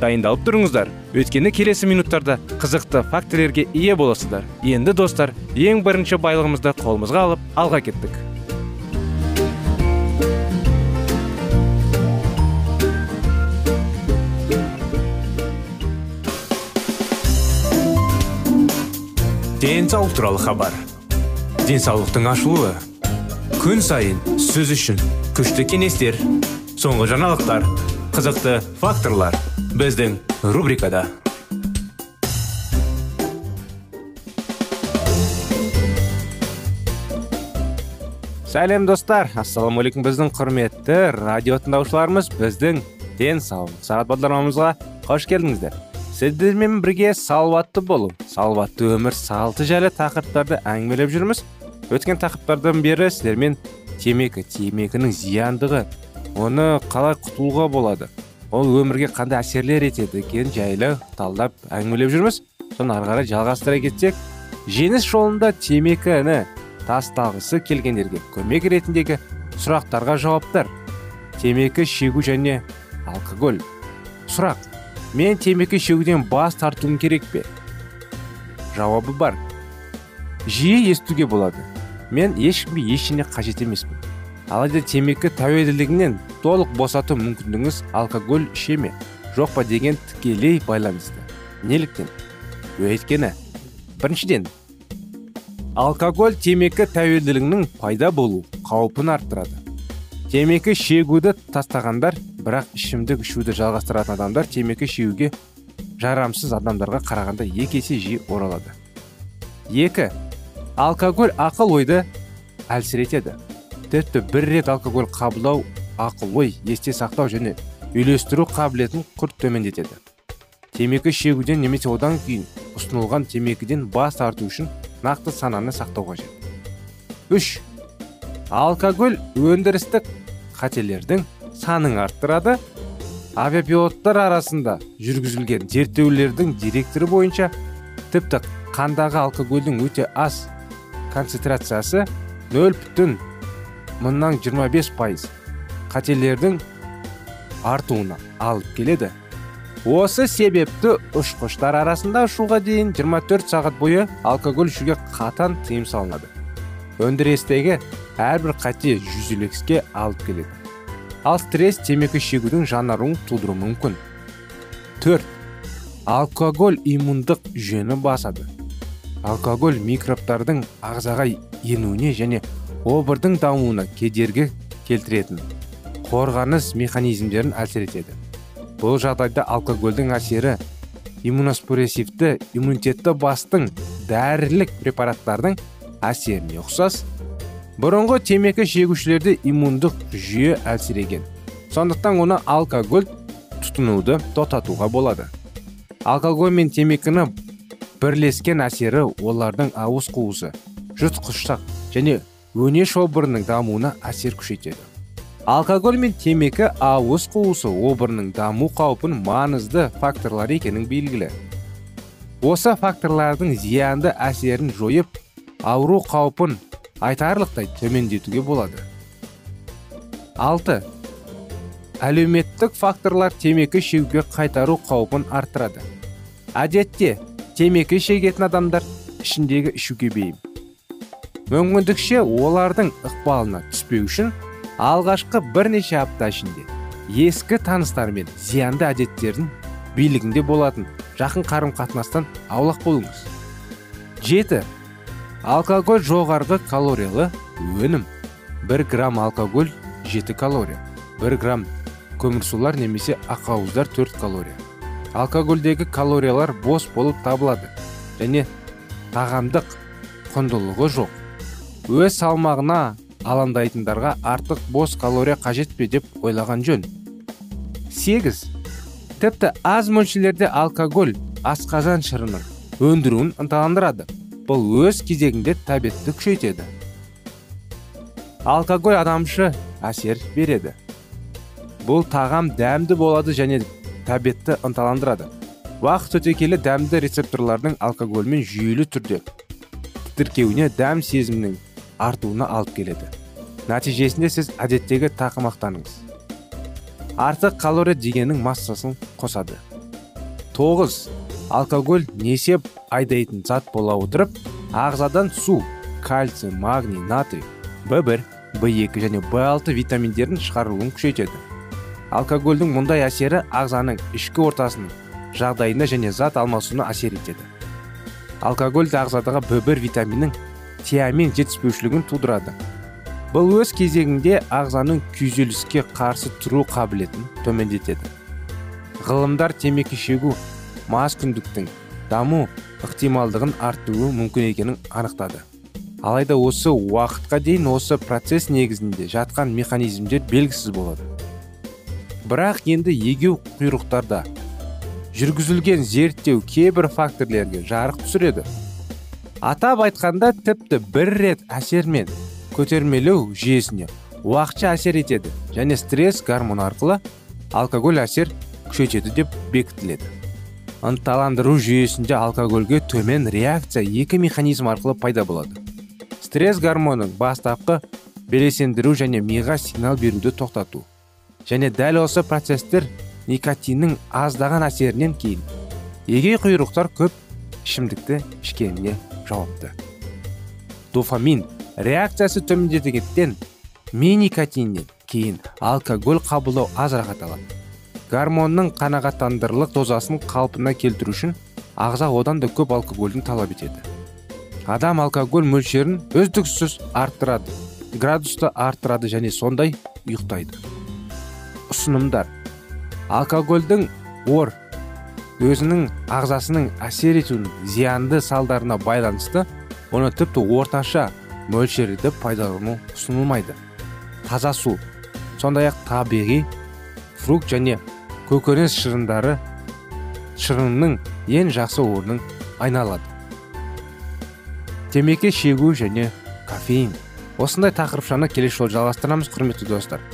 Дайындалып тұрыңыздар. Өйткені келесі минуттарда қызықты фактілерге ие боласыздар. Енді достар ең бірінші байлығымызды қолымызға алып алға кеттік. Денсаулық туралы хабар. Денсаулықтың ашылуы. Күн сайын сөз үшін күшті кеңестер соңғы жаңалықтар қызықты факторлар. Біздің рубрикада сәлем достар ассалаумағалейкум біздің құрметті радио тыңдаушыларымыз біздің денсаулық сағат бағдарламамызға қош келдіңіздер сіздермен бірге салауатты болу салауатты өмір салты жайлы тақырыптарды әңгімелеп жүрміз өткен тақырыптардан бері сіздермен темекі темекінің зияндығы оны қалай құтылуға болады ол өмірге қандай әсерлер етеді екен жайлы талдап әңгімелеп жүрміз. Соны ары қарай жалғастыра кетсек жеңіс жолында темекіні тастағысы келгендерге көмек ретіндегі сұрақтарға жауаптар. Темекі шегу және алкоголь. Сұрақ мен темекі шегуден бас тартуым керек пе? Жауабы бар. Жиі естуге болады. Мен ешкімге ештеңе қажет емеспін. Алайда темекі тәуелділігінен толық босату мүмкіндігіңіз алкоголь іше ме жоқ па деген тікелей байланысты. Неліктен? Өйткені біріншіден алкоголь темекі тәуелділігінің пайда болу қаупін арттырады. Темекі шегуді тастағандар бірақ ішімдік ішуді жалғастыратын адамдар темекі шегуге жарамсыз адамдарға қарағанда екі есе жиі оралады. Екі алкоголь ақыл ойды әлсіретеді. Тіпті бір рет алкоголь қабылдау ақыл ой есте сақтау және үйлестіру қабілетін күрт төмендетеді. Темекі шегуден немесе одан кейін ұсынылған темекіден бас тарту үшін нақты сананы сақтау қажет. Үш. Алкоголь өндірістік қателердің санын арттырады. Авиапилоттар арасында жүргізілген зерттеулердің директоры бойынша тіпті қандағы алкогольдің өте аз концентрациясы нөл бүтін мыңнан жиырма бес пайыз. Қателердің артуына алып келеді. Осы себепті ұшқыштар арасында ұшуға дейін 24 сағат бойы алкоголь ішуге қатаң тыйым салынады. Өндірістегі әрбір қате жүзілекске алып келеді. Ал стресс темекі шегудің жанаруын тудыруы мүмкін. Төрт. Алкоголь иммундық жүйені басады. Алкоголь микробтардың ағзаға енуіне және обырдың дамуына кедергі келтіретін. Қорғаныс механизмдерін әсер етеді. Бұл жағдайда алкогольдің әсері иммуноспрессивті иммунитетті бастың дәрілік препараттардың әсеріне ұқсас бұрынғы темекі шегушілерде иммундық жүйе әлсіреген. Сондықтан оны алкоголь тұтынуды тоқтатуға болады. Алкоголь мен темекіні бірлескен әсері олардың ауыз қуысы жұтқышсақ және өне шобырының дамуына әсер күшейтеді. Алкоголь мен темекі ауыз қуысы обырының даму қаупін маңызды факторлар екенін белгілі. Осы факторлардың зиянды әсерін жойып ауру қаупін айтарлықтай төмендетуге болады. Алты. Әлеуметтік факторлар темекі шегуге қайтару қаупін арттырады. Әдетте темекі шегетін адамдар ішіндегі ішуге бейім. Мүмкіндікше олардың ықпалына түспеу үшін алғашқы бірнеше апта ішінде ескі таныстармен зиянды әдеттердің билігінде болатын жақын қарым қатынастан аулақ болыңыз. Жеті. Алкоголь жоғарғы калориялы өнім. 1 грамм алкоголь 7 калория. 1 грамм көмірсулар немесе ақауыздар 4 калория. Алкогольдегі калориялар бос болып табылады және тағамдық құндылығы жоқ. Өз салмағына алаңдайтындарға артық бос калория қажет пе деп ойлаған жөн. Сегіз. Тіпті аз мөлшерлерде алкоголь асқазан шырынын өндіруін ынталандырады. Бұл өз кезегінде тәбетті күшейтеді. Алкоголь адамшы әсер береді. Бұл тағам дәмді болады және тәбетті ынталандырады. Уақыт өте келе дәмді рецепторлардың алкогольмен жүйелі түрде тіркеуіне дәм сезімінің артуына алып келеді. Нәтижесінде сіз әдеттегі тақымақтаныңыз. Артық калория дегеннің массасын қосады. Тоғыз. Алкоголь несеп айдайтын зат бола отырып ағзадан су кальций магний натрий б 1 б 2 және б 6 витаминдерін шығарылуын күшейтеді. Алкогольдің мұндай әсері ағзаның ішкі ортасының жағдайына және зат алмасуына әсер етеді. Алкоголь ағзадағы б 1 витаминнің тиамин жетіспеушілігін тудырады. Бұл өз кезегінде ағзаның күйзеліске қарсы тұру қабілетін төмендетеді. Ғылымдар темекі шегу мас күндіктің даму ықтималдығын арттыруы мүмкін екенін анықтады. Алайда осы уақытқа дейін осы процесс негізінде жатқан механизмдер белгісіз болады. Бірақ енді егеу құйрықтарда жүргізілген зерттеу кейбір факторлерге жарық түсіреді. Атап айтқанда тіпті бір рет әсермен көтермелеу жүйесіне уақытша әсер етеді және стресс гормоны арқылы алкоголь әсер күшейтеді деп бекітіледі. Ынталандыру жүйесінде алкогольге төмен реакция екі механизм арқылы пайда болады. Стресс гормонын бастапқы белесендіру және миға сигнал беруді тоқтату және дәл осы процесстер никотиннің аздаған әсерінен кейін егей құйрықтар көп ішімдікті ішкеніне жауапты. Дофамин реакциясы төмендетігендіктен ми никотиннен кейін алкоголь қабылдау азырақ аталады. Гормонның қанағаттандырылық дозасын қалпына келтіру үшін ағза одан да көп алкогольдің талап етеді. Адам алкоголь мөлшерін үздіксіз арттырады градусты арттырады және сондай ұйықтайды. Ұсынымдар. Алкогольдің ор өзінің ағзасының әсер етуінің зиянды салдарына байланысты оны тіпті орташа мөлшерде пайдалану ұсынылмайды. Таза су сондай ақ табиғи фрукт және көкөніс шырындары шырынның ең жақсы орнын айналады. Темекі шегу және кофеин осындай тақырыпшаны келесі жолы жалғастырамыз құрметті достар.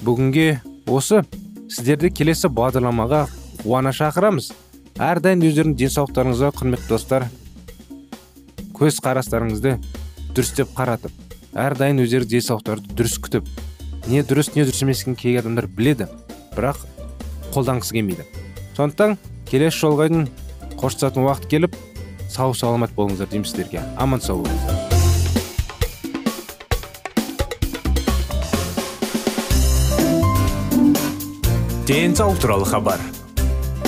Бүгінге осы сіздерді келесі бағдарламаға қуана шақырамыз. Әрдайым өздеріңіздің денсаулықтарыңызға құрметті достар көз қарастарыңызды дұрыстеп қаратып әрдайым өздеріңіз денсаулықтарды дұрыс күтіп не дұрыс не дұрыс емес екенін кей адамдар біледі бірақ қолданғысы келмейді. Сондықтан келесі жолға дейін қоштасатын уақыт келіп сау саламат болыңыздар деймін сіздерге. Аман сау болыңыздар. Денсаулық туралы хабар.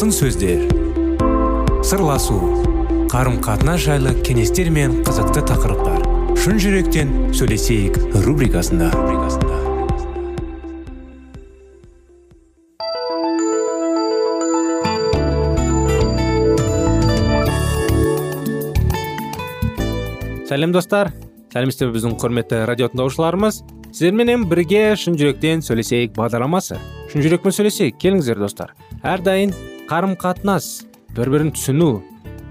Тың сөздер. Сырласу қарым қатынас жайлы кеңестер мен қызықты тақырыптар. Шын жүректен сөйлесейік рубрикасында. Сәлем достар. Сәлеметсіздер ме біздің құрметті радио тыңдаушыларымыз. Сіздерменен бірге шын жүректен сөйлесейік бағдарламасы. Шын жүрекпен сөйлесейік. Келіңіздер достар. Әрдайым қарым қатынас бір бірін түсіну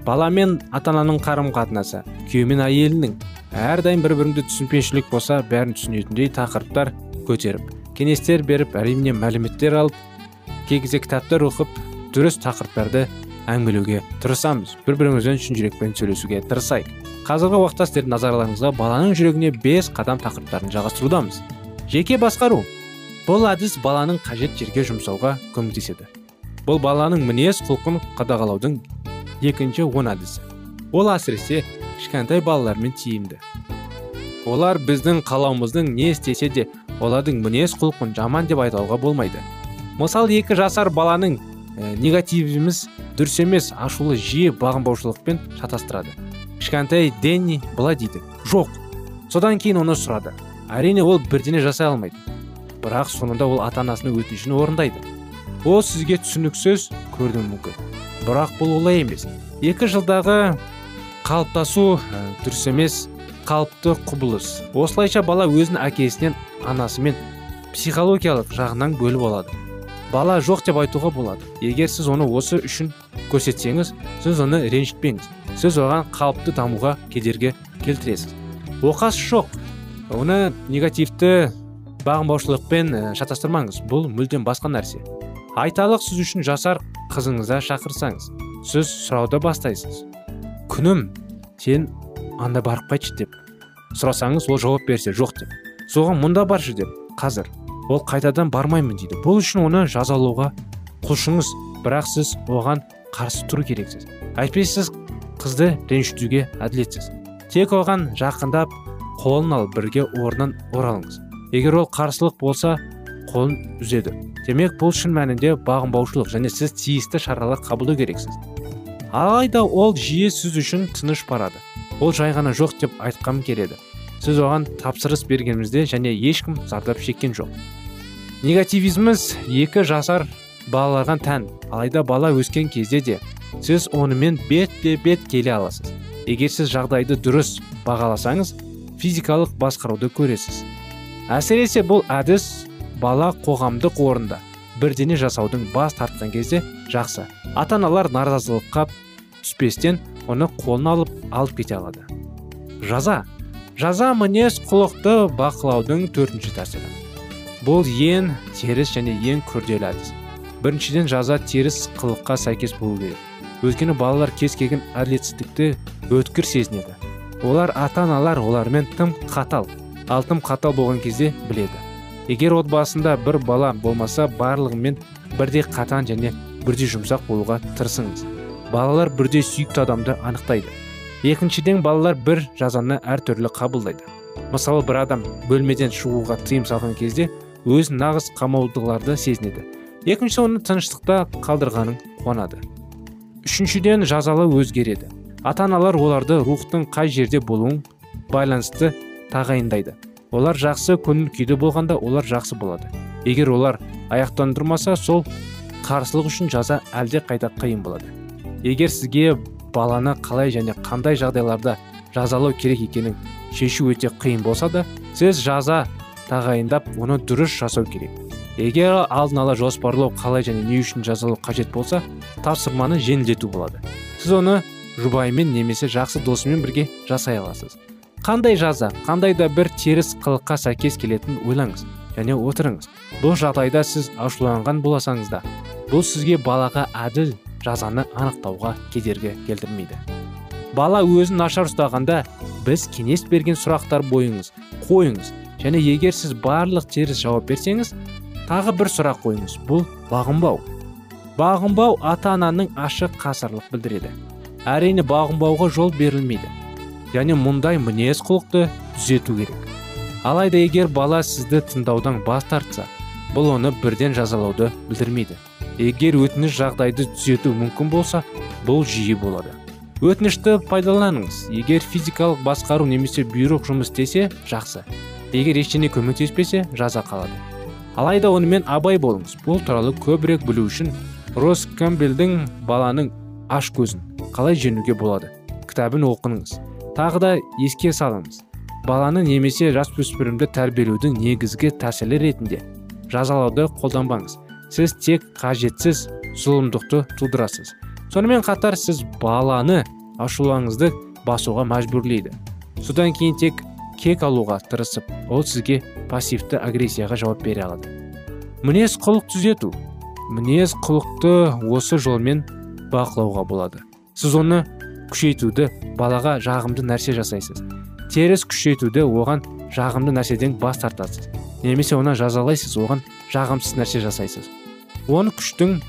бала мен ата ананың қарым қатынасы күйеу мен әйелінің әрдайым бір біріңді түсінбеушілік болса бәрін түсінетіндей тақырыптар көтеріп кеңестер беріп әрине мәліметтер алып кей кезде кітаптар оқып дұрыс тақырыптарды әңгімелеуге тырысамыз. Бір бірімізбен шын жүрекпен сөйлесуге тырысайық. Қазіргі уақытта сіздердің назарларыңызға баланың жүрегіне бес қадам тақырыптарын жалғастырудамыз. Жеке басқару. Бұл әдіс баланың қажет жерге жұмсауға көмектеседі. Бұл баланың мінез құлқын қадағалаудың екінші он әдісі. Ол әсіресе кішкентай балалармен тиімді. Олар біздің қалауымыздың не істесе де олардың мінез құлқын жаман деп айтауға болмайды. Мысалы екі жасар баланың ә, негативіміз дұрыс емес ашулы жиі бағынбаушылықпен шатастырады. Кішкентай денни былай дейді жоқ содан кейін оны сұрады. Әрине ол бірдене жасай алмайды. Бірақ соңында ол ата анасының өтінішін орындайды. Ол сізге түсініксіз көрінуі мүмкін. Бірақ бұл олай емес. Екі жылдағы қалыптасу ә, дұрыс емес қалыпты құбылыс. Осылайша бала өзін әкесінен анасымен психологиялық жағынан бөліп алады. Бала жоқ деп айтуға болады. Егер сіз оны осы үшін көрсетсеңіз сіз оны ренжітпеңіз. Сіз оған қалыпты дамуға кедергі келтіресіз. Оқас жоқ оны негативті бағынбаушылықпен ә, шатастырмаңыз. Бұл мүлдем басқа нәрсе. Айталық сіз үшін жасар қызыңызды шақырсаңыз сіз сұрауды бастайсыз. Күнім сен анда барып қайтшы деп. Сұрасаңыз ол жауап берсе жоқ деп. Соған мұнда баршы деп қазір. Ол қайтадан бармаймын дейді. Бұл үшін оны жазалауға құлшыңыз бірақ сіз оған қарсы тұру керексіз. Әйтпесе сіз қызды ренжітуге әділетсіз. Тек оған жақындап қолын алып бірге орнынан оралыңыз. Егер ол қарсылық болса қолын үзеді. Демек бұл шын мәнінде бағынбаушылық және сіз тиісті шаралар қабылдау керексіз. Алайда ол жиі сіз үшін тыныш барады. Ол жай ғана жоқ деп айтқым келеді. Сіз оған тапсырыс бергенімізде және ешкім зардап шеккен жоқ. Негативизміз екі жасар балаларға тән. Алайда бала өскен кезде де сіз онымен бетпе бет келе аласыз. Егер сіз жағдайды дұрыс бағаласаңыз физикалық басқаруды көресіз. Әсіресе бұл әдіс бала қоғамдық орында бірдене жасаудың бас тартқан кезде жақсы. Ата аналар наразылыққа түспестен оны қолына алып алып кете алады. Жаза. Жаза мінез құлықты бақылаудың төртінші тәсілі. Бұл ең теріс және ең күрделі әдіс. Біріншіден жаза теріс қылыққа сәйкес болу керек. Өйткені балалар кез келген әділетсіздікті өткір сезінеді. Олар ата аналар олармен тым қатал ал тым қатал болған кезде біледі. Егер отбасында бір бала болмаса барлығымен бірдей қатаң және бірдей жұмсақ болуға тырысыңыз. Балалар бірдей сүйікті адамды анықтайды. Екіншіден балалар бір жазаны әртүрлі қабылдайды. Мысалы бір адам бөлмеден шығуға тыйым салған кезде өз нағыз қамаудыларды сезінеді. Екіншісі оны тыныштықта қалдырғанын қуанады. Үшіншіден жазалау өзгереді. Ата аналар оларды рухтың қай жерде болуын байланысты тағайындайды. Олар жақсы көңіл күйде болғанда олар жақсы болады. Егер олар аяқтандырмаса сол қарсылық үшін жаза әлде қайда қиын болады. Егер сізге баланы қалай және қандай жағдайларда жазалау керек екенін шешу өте қиын болса да сіз жаза тағайындап оны дұрыс жасау керек. Егер алдын ала жоспарлау қалай және не үшін жазалау қажет болса тапсырманы жеңілдету болады. Сіз оны жұбайымен немесе жақсы досымен бірге жасай аласыз. Қандай жаза қандай да бір теріс қылыққа сәйкес келетінін ойлаңыз және отырыңыз. Бұл жағдайда сіз ашуланған боласаңыз да бұл сізге балаға әділ жазаны анықтауға кедергі келтірмейді. Бала өзін нашар ұстағанда біз кеңес берген сұрақтар бойыңыз қойыңыз және егер сіз барлық теріс жауап берсеңіз тағы бір сұрақ қойыңыз. Бұл бағынбау. Бағынбау ата ананың ашық қасырлық білдіреді. Әрине бағынбауға жол берілмейді. Және мұндай мінез құлықты түзету керек. Алайда егер бала сізді тыңдаудан бас тартса бұл оны бірден жазалауды білдірмейді. Егер өтініш жағдайды түзету мүмкін болса бұл жиі болады. Өтінішті пайдаланыңыз. Егер физикалық басқару немесе бұйрық жұмыс істесе жақсы. Егер ештеңе көмектеспесе жаза қалады. Алайда онымен абай болыңыз. Бұл туралы көбірек білу үшін росс камбелдің баланың аш көзін қалай жеңуге болады? Кітабын оқыңыз тағы да еске салыңыз. Баланы немесе жасөспірімді тәрбиелеудің негізгі тәсілі ретінде жазалауды қолданбаңыз. Сіз тек қажетсіз зұлымдықты тудырасыз. Сонымен қатар сіз баланы ашулаңызды басуға мәжбүрлейді. Содан кейін тек кек алуға тырысып ол сізге пассивті агрессияға жауап бере алады. Мінез құлық түзету. Мінез құлықты осы жолмен бақылауға болады. Сіз оны күшейтуді балаға жағымды нәрсе жасайсыз. Теріс күшейтуді оған жағымды нәрседен бас тартасыз. Немесе оны жазалайсыз оған жағымсыз нәрсе жасайсыз. Оны күштің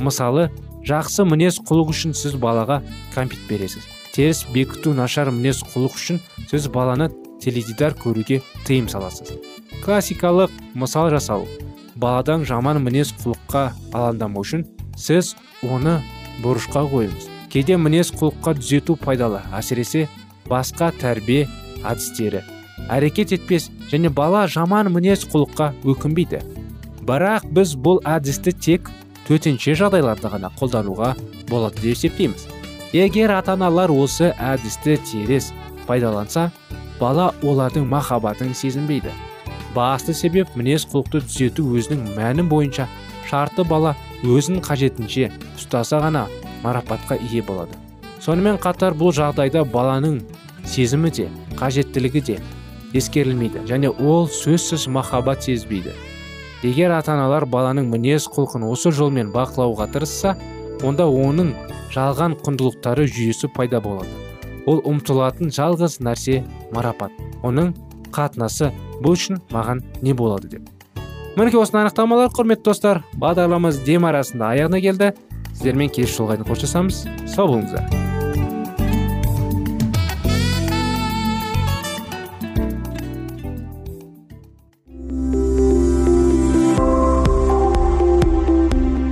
мысалы жақсы мінез құлық үшін сіз балаға кәмпит бересіз. Теріс бекіту нашар мінез құлық үшін сіз баланы теледидар көруге тыйым саласыз. Классикалық мысал жасау. Баладан жаман мінез құлыққа алаңдамау үшін сіз оны бұрышқа қойыңыз. Кейде мінез құлыққа түзету пайдалы әсіресе басқа тәрбие әдістері. Әрекет етпес және бала жаман мінез құлыққа өкінбейді. Бірақ біз бұл әдісті тек төтенше жағдайларда ғана қолдануға болады деп есептейміз. Егер ата аналар осы әдісті теріс пайдаланса бала олардың махаббатын сезінбейді. Басты себеп мінез құлықты түзету өзінің мәні бойынша шарты бала өзін қажетінше ұстаса ғана марапатқа ие болады. Сонымен қатар бұл жағдайда баланың сезімі де қажеттілігі де ескерілмейді және ол сөзсіз махаббат сезбейді. Егер ата аналар баланың мінез құлқын осы жолмен бақылауға тырысса онда оның жалған құндылықтары жүйесі пайда болады. Ол ұмтылатын жалғыз нәрсе марапат. Оның қатынасы бұл үшін маған не болады деп. Мінекей осындай анықтамалар құрметті достар бағдарламамыз дем арасында аяғына келді. Сіздермен келесі жолға дейін қоштасамыз сау болыңыздар.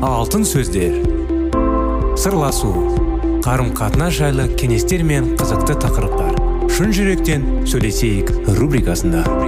Алтын сөздер. Сырласу. Қарым қатынас жайлы кеңестер мен қызықты тақырыптар. Шын жүректен сөйлесейік рубрикасында.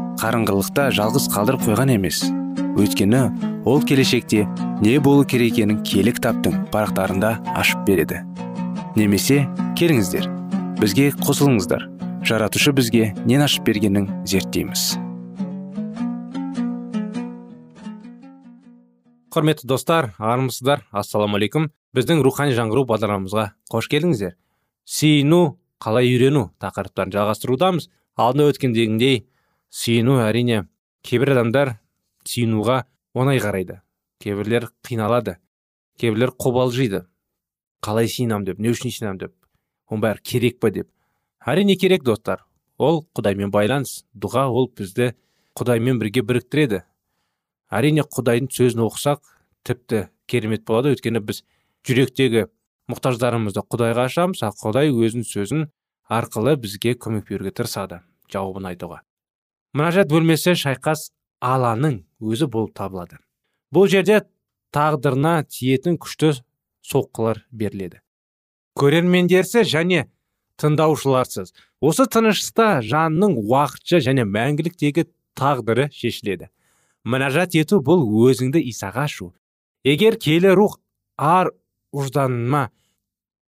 қарыңғылықта жалғыз қалдырып қойған емес. Өйткені ол келешекте не болу керек екенін кітаптың парақтарында ашып береді. Немесе келіңіздер бізге қосылыңыздар. Жаратушы бізге нен ашып бергенін зерттейміз. Құрметті достар армысыздар ассалаумағалейкум біздің рухани жаңғыру бағдарламамызға қош келдіңіздер. Сүйіну қалай үйрену тақырыптарын жалғастырудамыз. Алдында өткендегіндей сүйіну әрине кейбір адамдар сүйінуға оңай қарайды. Кейбірлер қиналады. Кейбірлер қобалжиды. Қалай сиынамын деп не үшін сиынамын деп? Оның бәрі керек па деп. Әрине керек достар. Ол құдаймен байланыс. Дұға ол бізді құдаймен бірге біріктіреді. Әрине құдайдың сөзін оқысақ тіпті керемет болады. Өйткені біз жүректегі мұқтаждарымызды құдайға ашамыз ал құдай өзінің сөзін арқылы бізге көмек беруге тырысады. Жауабын айтуға. Мұнажат бөлмесі шайқас аланың өзі болып табылады. Бұл жерде тағдырына тиетін күшті соққылар беріледі. Көрермендерсіз және тыңдаушыларсыз. Осы тыныштықта жанның уақытша және мәңгіліктегі тағдыры шешіледі. Мінәжат ету бұл өзіңді исаға ашу. Егер келі рух ар ұжданыма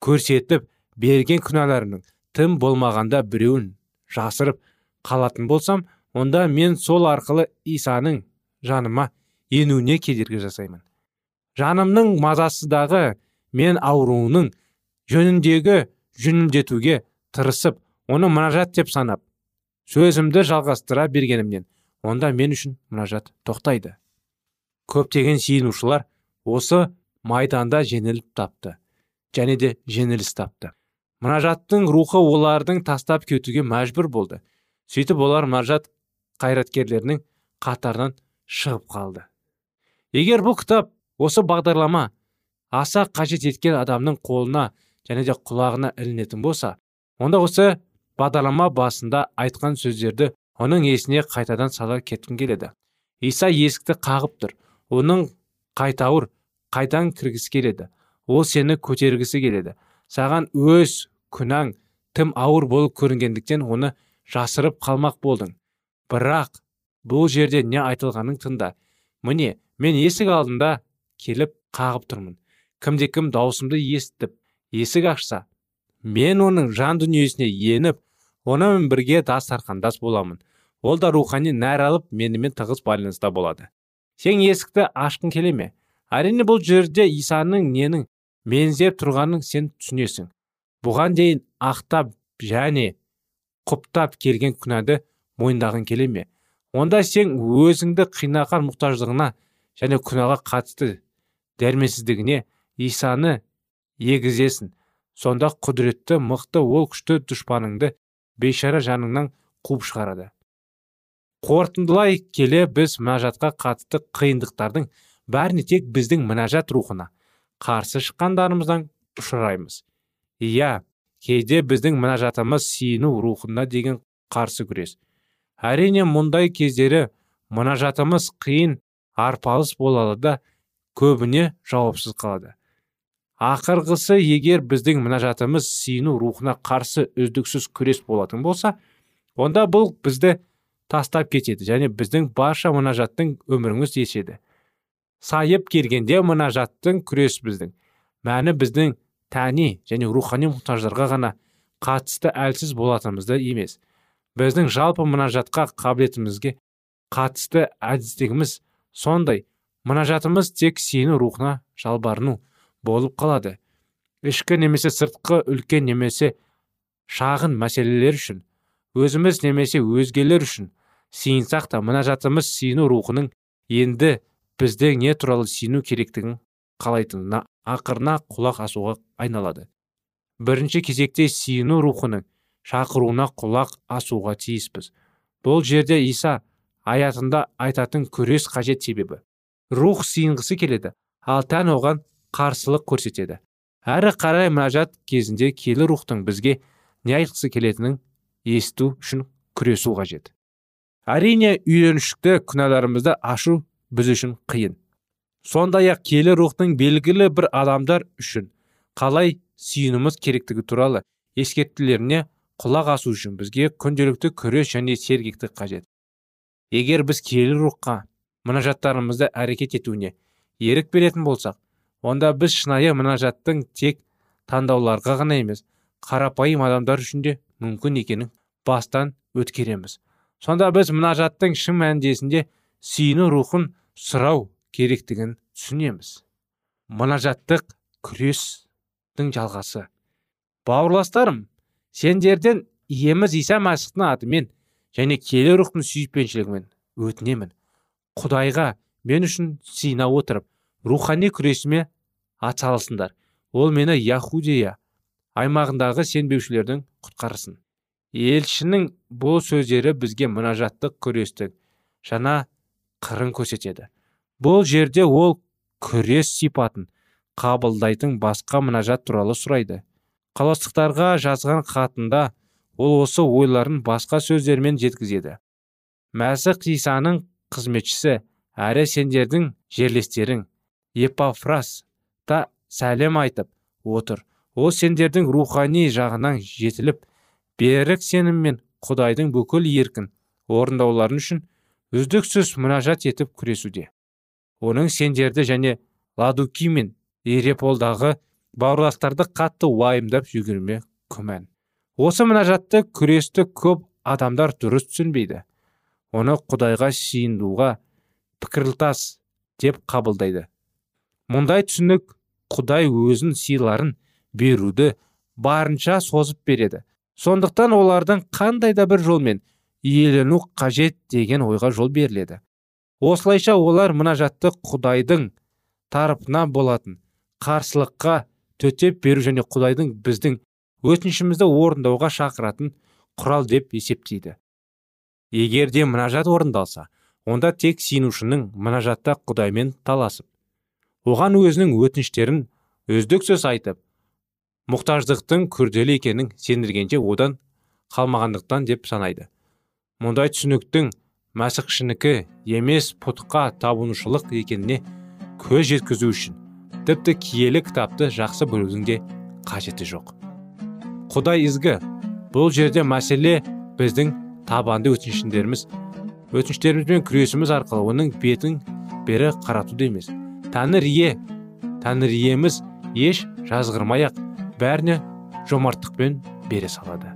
көрсетіп берген күнәларымның тым болмағанда біреуін жасырып қалатын болсам онда мен сол арқылы исаның жаныма енуіне кедергі жасаймын. Жанымның мазасыздағы мен ауруының жөніндегі жөнілдетуге тырысып оны мұнажат деп санап сөзімді жалғастыра бергенімнен онда мен үшін мұнажат тоқтайды. Көптеген сиынушылар осы майданда жеңіліп тапты және де жеңіліс тапты. Мұнажаттың рухы олардың тастап кетуге мәжбүр болды. Сөйтіп олар мұнажат қайраткерлерінің қатарынан шығып қалды. Егер бұл кітап осы бағдарлама аса қажет еткен адамның қолына және де құлағына ілінетін болса онда осы бағдарлама басында айтқан сөздерді оның есіне қайтадан сала кеткім келеді. Иса есікті қағып тұр. Оның қайтауыр қайдан кіргісі келеді? Ол сені көтергісі келеді. Саған өз күнәң тым ауыр болып көрінгендіктен оны жасырып қалмақ болдың. Бірақ бұл жерде не айтылғанын тыңда. Міне мен есік алдында келіп қағып тұрмын. Кімде кім даусымды естіп есік ашса мен оның жан дүниесіне еніп онымен бірге дастарқандас боламын. Ол да рухани нәр алып менімен тығыз байланыста болады. Сен есікті ашқың келе ме? Әрине бұл жерде исаның ненің мензеп тұрғанын сен түсінесің. Бұған дейін ақтап және құптап келген күнәді мойындағың келе ме? Онда сен өзіңді қинаған мұқтаждығына және күнәға қатысты дәрменсіздігіне исаны егізесің. Сонда құдіретті мықты ол күшті дұшпаныңды бейшара жаныңнан қуып шығарады. Қорытындылай келе біз мінәжатқа қатысты қиындықтардың бәріне тек біздің мінәжат рухына қарсы шыққандарымыздан ұшыраймыз. Иә кейде біздің мінәжатымыз сиыну рухына деген қарсы күрес. Әрине мұндай кездері мұнажатымыз қиын арпалыс болады да көбіне жауапсыз қалады. Ақырғысы егер біздің мінәжатымыз сиыну рухына қарсы үздіксіз күрес болатын болса онда бұл бізді тастап кетеді және біздің барша мұнажаттың өміріңіз деседі сайып келгенде мұнажаттың күрес біздің. Мәні біздің тәни және рухани мұқтаждарға ғана қатысты әлсіз болатынымызды емес. Біздің жалпы мұнажатқа қабілетімізге қатысты әдістігіміз сондай. Мұнажатымыз тек сену рухына жалбарыну болып қалады. Ішкі немесе сыртқы үлкен немесе шағын мәселелер үшін өзіміз немесе өзгелер үшін сиынсақ та мұнажатымыз сену рухының енді бізде не туралы сену керектігін қалайтынына ақырына құлақ асуға айналады. Бірінші кезекте сиыну рухының шақыруына құлақ асуға тиіспіз. Бұл жерде иса аятында айтатын күрес қажет себебі. Рух сиынғысы келеді ал тән оған қарсылық көрсетеді. Әрі қарай мінәжат кезінде келі рухтың бізге не айтқысы келетінін есту үшін күресу қажет. Әрине үйреншікті күнәларымызды ашу біз үшін қиын. Сондай ақ келі рухтың белгілі бір адамдар үшін қалай сүйінуіміз керектігі туралы ескертулеріне құлақ асу үшін бізге күнделікті күрес және сергектік қажет. Егер біз келі рухқа мұнажаттарымызды әрекет етуіне ерік беретін болсақ онда біз шынайы мұнажаттың тек таңдауларға ғана емес қарапайым адамдар үшін де мүмкін екенін бастан өткереміз. Сонда біз мұнажаттың шын мәніндесінде сүйіну рухын сұрау керектігін түсінеміз. Мұнажаттық күрестің жалғасы. Бауырластарым сендерден иеміз иса мәсіхтің атымен және келі рухтың сүйіспеншілігімен өтінемін. Құдайға мен үшін сыйына отырып рухани күресіме атсалысыңдар. Ол мені яхудия аймағындағы сенбеушілердің құтқарсын елшінің бұл сөздері бізге мұнажаттық күрестің жаңа қырын көрсетеді. Бұл жерде ол күрес сипатын қабылдайтын басқа мұнажат туралы сұрайды. Қаластықтарға жазған хатында ол осы ойларын басқа сөздермен жеткізеді. Мәсіх исаның қызметшісі әрі сендердің жерлестерің епафрас та сәлем айтып отыр. Ол сендердің рухани жағынан жетіліп берік сеніммен құдайдың бүкіл еркін орындауларын үшін үздіксіз мұнажат етіп күресуде. Оның сендерді және ладуки мен ереполдағы бауырластарды қатты уайымдап жүгірме күмән. Осы мұнажатты күресті көп адамдар дұрыс түсінбейді. Оны құдайға сиындуға пікірлтас деп қабылдайды. Мұндай түсінік құдай өзін сыйларын беруді барынша созып береді. Сондықтан олардың қандай да бір жолмен иелену қажет деген ойға жол беріледі. Осылайша олар мұнажатты құдайдың тарапынан болатын қарсылыққа төтеп беру және құдайдың біздің өтінішімізді орындауға шақыратын құрал деп есептейді. Егер де мұнажат орындалса онда тек сиынушының мұнажатта құдаймен таласып оған өзінің өтініштерін үздіксіз айтып мұқтаждықтың күрделі екенін сендіргенше одан қалмағандықтан деп санайды. Мұндай түсініктің мәсіхшінікі емес пұтқа табынушылық екеніне көз жеткізу үшін тіпті киелі кітапты жақсы білудің де қажеті жоқ. Құдай ізгі бұл жерде мәселе біздің табанды өтініштеріміз өтініштерімізбен күресіміз арқылы оның бетін бері қаратуда емес. Тәңір ие тәңір иеміз еш жазғырмай ақ бәріне жомарттықпен бере салады.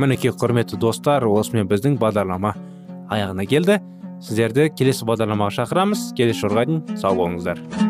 Мінекей құрметті достар осымен біздің бағдарлама аяғына келді. Сіздерді келесі бағдарламаға шақырамыз. Келесі жолға дейін сау болыңыздар.